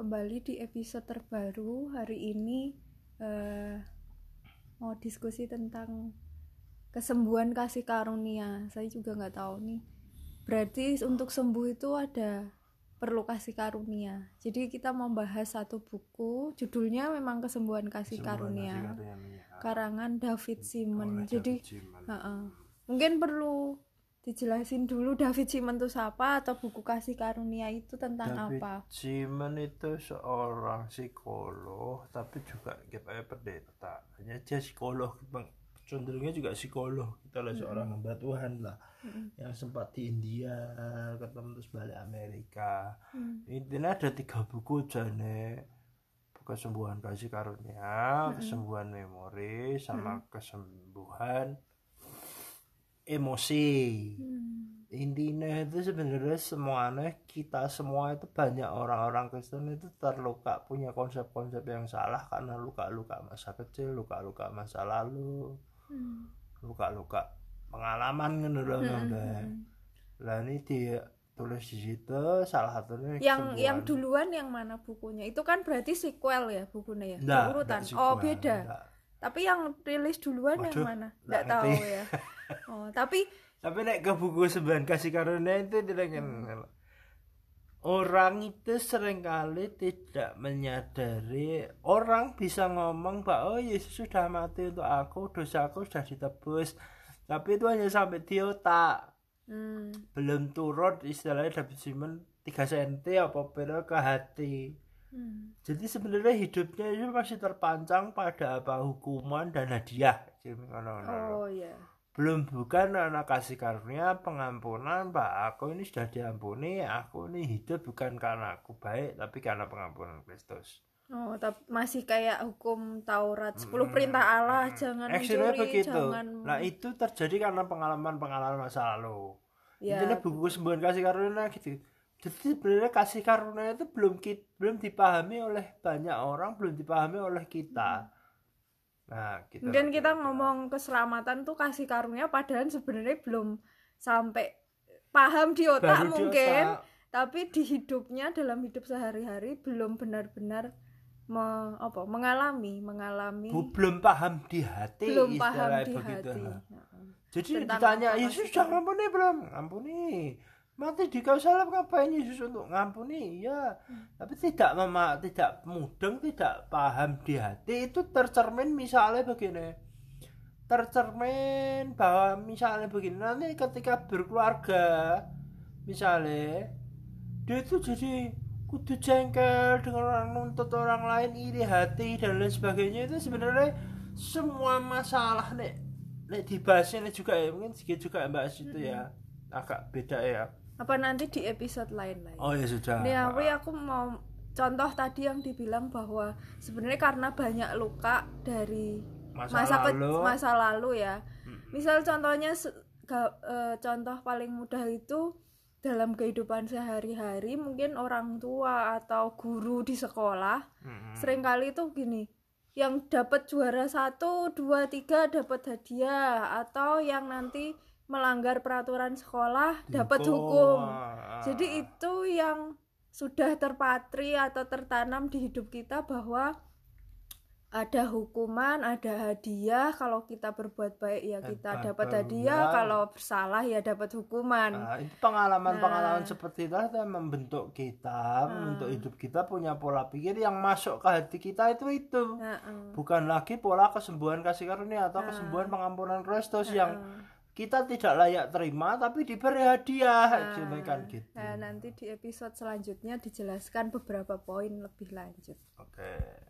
kembali di episode terbaru hari ini eh, mau diskusi tentang kesembuhan kasih karunia saya juga nggak tahu nih berarti untuk sembuh itu ada perlu kasih karunia jadi kita membahas satu buku judulnya memang kesembuhan kasih Semua karunia kasih karunia. karangan David Simon jadi David Simon. Heeh. mungkin perlu dijelasin dulu David Simon itu siapa atau buku kasih karunia itu tentang David apa? Simon itu seorang psikolog tapi juga kayak pendeta. Hanya dia psikolog cenderungnya juga psikolog. Kita lah seorang hamba Tuhan lah. Yang sempat di India ketemu terus balik Amerika. Hmm. intinya ada tiga buku jane. Kesembuhan kasih karunia kesembuhan memori sama kesembuhan emosi Hmm. intinya itu sebenarnya semuanya kita semua itu banyak orang-orang Kristen itu terluka punya konsep-konsep yang salah karena luka-luka masa kecil luka-luka masa lalu Hmm. luka-luka pengalaman loh Bang. lah ini dia tulis di situ salah satunya yang kesembuhan. yang duluan yang mana bukunya itu kan berarti sequel ya bukunya ya Nggak, urutan oh beda nggak. tapi yang rilis duluan yang Waduh, mana nggak tahu ya oh tapi tapi nek ke buku sebenarnya kasih karunia itu dia kan orang itu sering kali tidak menyadari orang bisa ngomong bahwa oh Yesus sudah mati untuk aku dosaku sudah ditebus. Tapi itu hanya sampai di otak. Hmm, belum turun istilahnya David Simon 3 cm apa pira ke hati. Hmm, jadi sebenarnya hidupnya itu masih terpancang pada apa hukuman dan hadiah. Oh ya belum bukan anak kasih karunia pengampunan pak. Aku ini sudah diampuni aku ini hidup bukan karena aku baik tapi karena pengampunan Kristus. Oh tapi masih kayak hukum Taurat 10 perintah Allah jangan Actually mencuri begitu. jangan nah itu terjadi karena pengalaman-pengalaman masa lalu. Ya intinya buku kesembuhan kasih karunia gitu. Jadi sebenarnya kasih karunia itu belum belum dipahami oleh banyak orang belum dipahami oleh kita nah Mungkin loh kita ngomong keselamatan tuh kasih karunia padahal sebenarnya belum sampai paham di otak Baru di mungkin, otak. tapi di hidupnya dalam hidup sehari-hari belum benar-benar me- apa mengalami mengalami belum paham di hati belum paham di begitu. hati. Nah. Jadi Tentang ditanya Yesus sudah ngampuni belum? Ngampuni. Mati di kau salib ngapain Yesus untuk ngampuni? Iya. Tapi tidak mema tidak mudeng, tidak paham di hati itu tercermin misalnya begini. Tercermin bahwa misalnya begini nanti ketika berkeluarga misalnya dia itu jadi kudu jengkel dengan orang nuntut orang lain iri hati dan lain sebagainya itu sebenarnya semua masalah nek nek dibahasnya nek juga ya mungkin sedikit juga bahas itu ya agak beda ya Apa nanti di episode lain lagi. oh ya sudah Nih aku aku mau contoh tadi yang dibilang bahwa sebenarnya karena banyak luka dari Masa masa ke- lalu. masa lalu ya. Misal contohnya ga- eh, contoh paling mudah itu dalam kehidupan sehari-hari mungkin orang tua atau guru di sekolah Mm-mm. sering kali itu gini yang dapat juara satu dua tiga dapat hadiah atau yang nanti melanggar peraturan sekolah dapat hukum Ah. jadi itu yang sudah terpatri atau tertanam di hidup kita bahwa ada hukuman, ada hadiah. Kalau kita berbuat baik ya kita Dapat hadiah, kalau bersalah ya dapat hukuman. Nah, itu pengalaman-pengalaman Nah. seperti itu yang membentuk kita, membentuk hidup kita punya pola pikir yang masuk ke hati kita itu itu. Heeh. Bukan lagi pola kesembuhan kasih karunia atau kesembuhan pengampunan Kristus yang kita tidak layak terima tapi diberi hadiah. Cuma kan gitu. Nah, nanti di episode selanjutnya dijelaskan beberapa poin lebih lanjut. Oke.